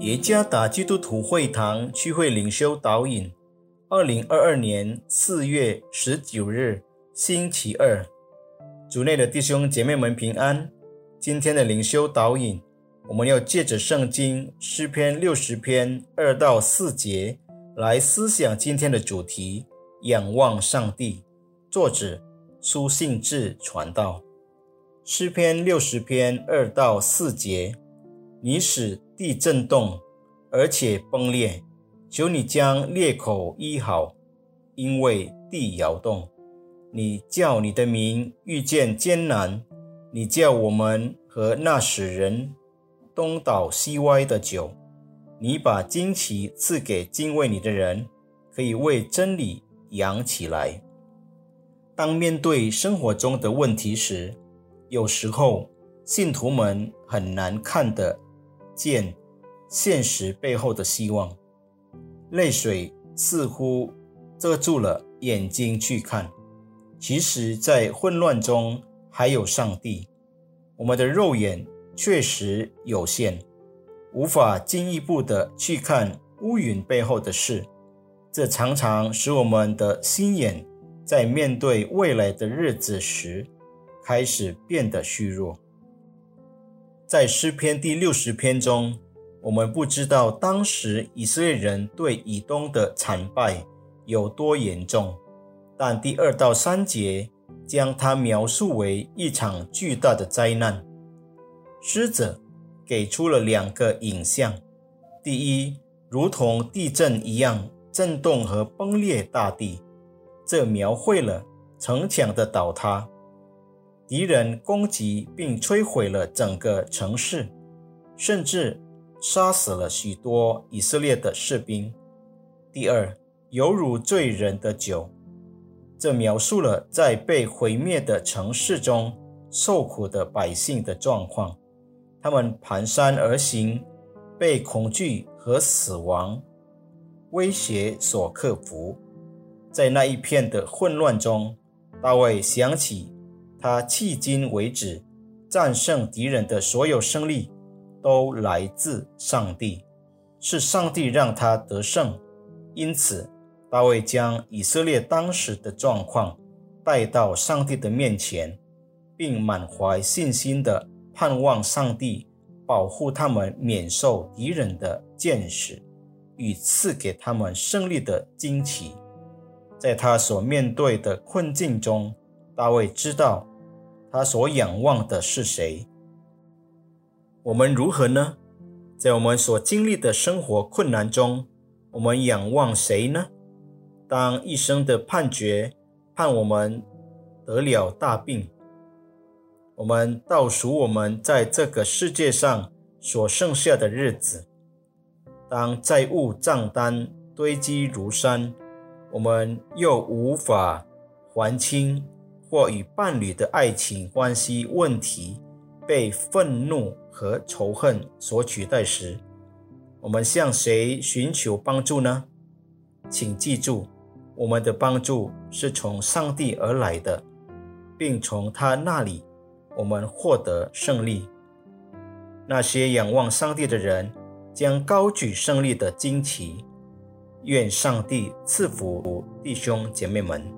耶加达基督徒会堂聚会领袖导引，二零二二年四月十九日，星期二，主内的弟兄姐妹们平安。今天的领袖导引，我们要借着圣经诗篇六十篇二到四节来思想今天的主题：仰望上帝。作者苏信志传道。诗篇六十篇二到四节。你使地震动，而且崩裂，求你将裂口医好，因为地摇动。你叫你的名遇见艰难，你叫我们和那使人东倒西歪的酒。你把旌旗赐给敬畏你的人，可以为真理扬起来。当面对生活中的问题时，有时候信徒们很难看的。见现实背后的希望，泪水似乎遮住了眼睛去看。其实，在混乱中还有上帝。我们的肉眼确实有限，无法进一步的去看乌云背后的事。这常常使我们的心眼在面对未来的日子时，开始变得虚弱。在诗篇第六十篇中，我们不知道当时以色列人对以东的惨败有多严重，但第二到三节将它描述为一场巨大的灾难。诗者给出了两个影像：第一，如同地震一样震动和崩裂大地，这描绘了城墙的倒塌。敌人攻击并摧毁了整个城市，甚至杀死了许多以色列的士兵。第二，犹如醉人的酒，这描述了在被毁灭的城市中受苦的百姓的状况。他们蹒跚而行，被恐惧和死亡威胁所克服。在那一片的混乱中，大卫想起。他迄今为止战胜敌人的所有胜利，都来自上帝，是上帝让他得胜。因此，大卫将以色列当时的状况带到上帝的面前，并满怀信心的盼望上帝保护他们免受敌人的见识，与赐给他们胜利的惊奇。在他所面对的困境中，大卫知道。他所仰望的是谁？我们如何呢？在我们所经历的生活困难中，我们仰望谁呢？当一生的判决判我们得了大病，我们倒数我们在这个世界上所剩下的日子。当债务账单堆积如山，我们又无法还清。或与伴侣的爱情关系问题被愤怒和仇恨所取代时，我们向谁寻求帮助呢？请记住，我们的帮助是从上帝而来的，并从他那里我们获得胜利。那些仰望上帝的人将高举胜利的旌旗。愿上帝赐福弟兄姐妹们。